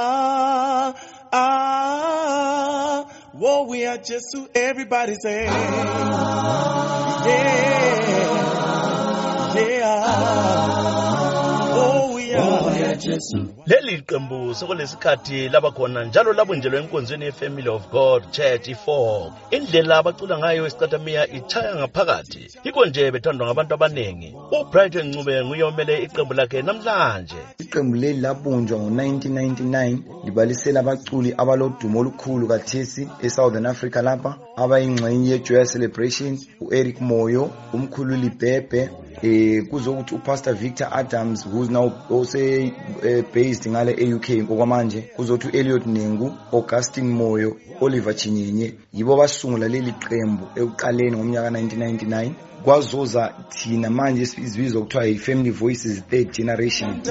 Ah, ah, whoa, we are just who everybody say. Yeah, leli qembu sekulesikhathi labakhona njalo labunjelwe enkonzweni ye-family of god church i-4 indlela abacula ngayo isicatamiya ichaya ngaphakathi. Yikho nje bethandwa ngabantu abaningi ubrighton ncube nguye omele iqembu lakhe namhlanje. Iqembu leli labunjwa ngo-1999 libalisela abaculi abalodumo olukhulu kathesi e-southern africa lapha abayingxenye ye-joya celebration u-eric moyo umkhululi bhebhe eh kuzokuthi upastor victor adams who's now ose eh, ngale e-uk okwamanje kuzothi u-eliot nengu augustin moyo oliver chinyenye yibo basungula leli qembu ekuqaleni ngomnyaka 1999 kwazoza thina manje isibizwa kuthiwa yi-family voices third generation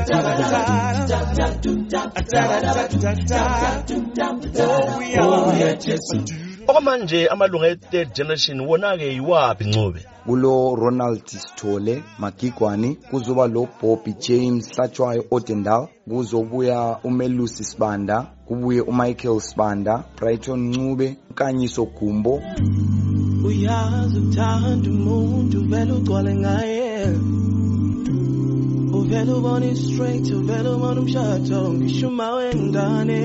Oh, are. Okwamanje amalunga e-third generation wona-ke yiwaphi ncube? Kulo ronald sithole magigwani kuzoba lo bobby james hlatshwayo odendal kuzobuya umelusi sibanda kubuye umichael sibanda brighton ncube nkanyiso gumbo uyazi uthanda umuntu vele ugcwale ngaye. Uvele ubone straight uvele ubone umshado ngisho uma wengane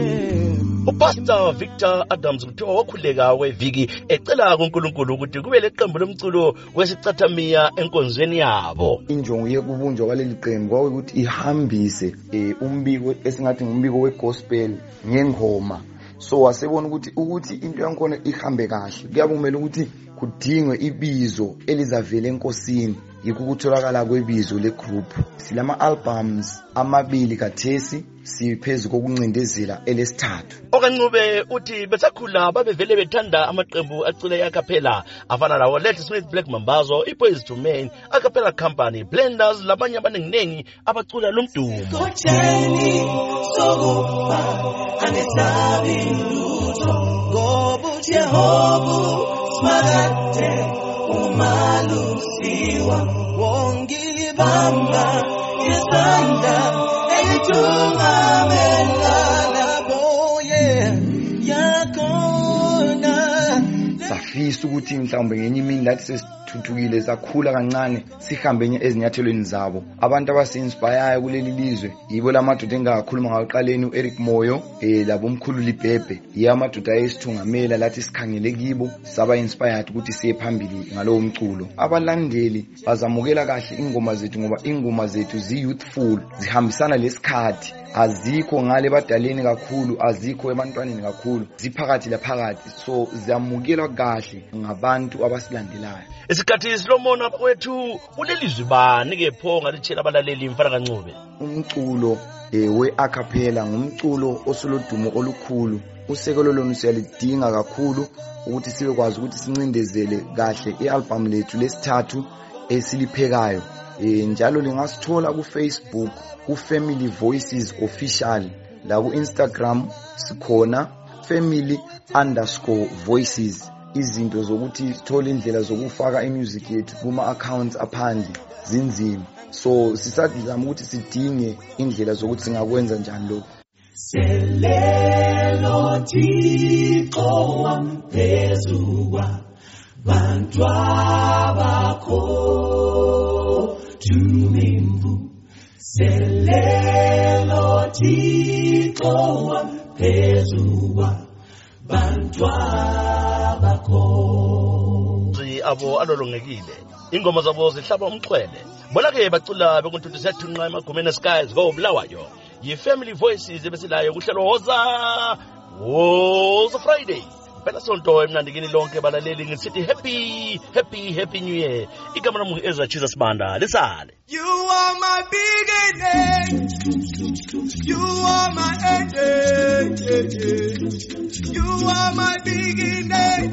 upastor victor adams kuthiwa wakhuleka kweviki ecela kunkulunkulu ukuthi kube leqembu lomculo wesicathamiya enkonzweni yabo. Injongo yekubunjwa kwaleli qembu kwakuyukuthi ihambise um umbiko esingathi ngumbiko wegospel ngengoma. So wasebona ukuthi ukuthi into yankhona ihambe kahle. Kuyabe kumele ukuthi kudingwe ibizo elizavela enkosini yikho ukutholakala kwebizo legroup. Silama-albums amabili kathesi siphezu kokuncindezela elesithathu. Okancube uthi besakhula babevele bethanda amaqembu acule eacapella afana lawo let smith black mambazo i-boys to main acapella company blenders labanye abaninginengi abacula lo mdumo. Kotsheni sokufa angesabi lutho ngoba uJehova simakade umalusiwa wongibamba isandla elithungamelana safisa ukuthi mhlawumbe ngenye imini lathi sesithuthukile sakhula kancane sihambe ezinyathelweni zabo. Abantu abasi-inspirayo kuleli lizwe yibo la madoda engakhuluma ngakuqaleni u-eric moyo um labo umkhululi bhebhe yiyo amadoda ayesithungamela lathi sikhangele kibo saba-inspired ukuthi siye phambili ngalowo mculo abalandeli bazamukela kahle ingoma zethu ngoba ingoma zethu zi-youthful zihambisana lesikhathi. Azikho ngale badaleni kakhulu azikho ebantwaneni kakhulu ziphakathi laphakathi. So ziyamukelwa kahle. Ngabantu abasilandelayo. Isikhathi silomona kwethu kulelizwi bani-ke pho ngalitshela abalaleli mfana kancube? Umculo um we-acapella ngumculo osulodumo olukhulu. Usekelo lona siyalidinga kakhulu ukuthi sibekwazi ukuthi sincindezele kahle i-albhamu lethu lesithathu esiliphekayo. Um njalo lingasithola ku-facebook ku-family voices official. La ku-instagram sikhona family underscore voices. Izinto zokuthi sithole indlela zokufaka imusic yethu kuma-accounts aphandle zinzima. So sisazama ukuthi sidinge indlela zokuthi singakwenza njani lokhu. Selelo thixo wamphezuka bantwabakho tumimvu selelo thixo wamphezuka bantwabakho Zwi abo alolongekile ingoma zabo zihlaba bona-ke bacula siyathunqa emagumeni eskies yi-family voices ebesilayo kuhlelo woza friday sonto emnandikini lonke balaleli ngisithi happy happy happy new year igama ngu-ezra chiza sibanda lisale You are my beginning. You are my ending. You are my beginning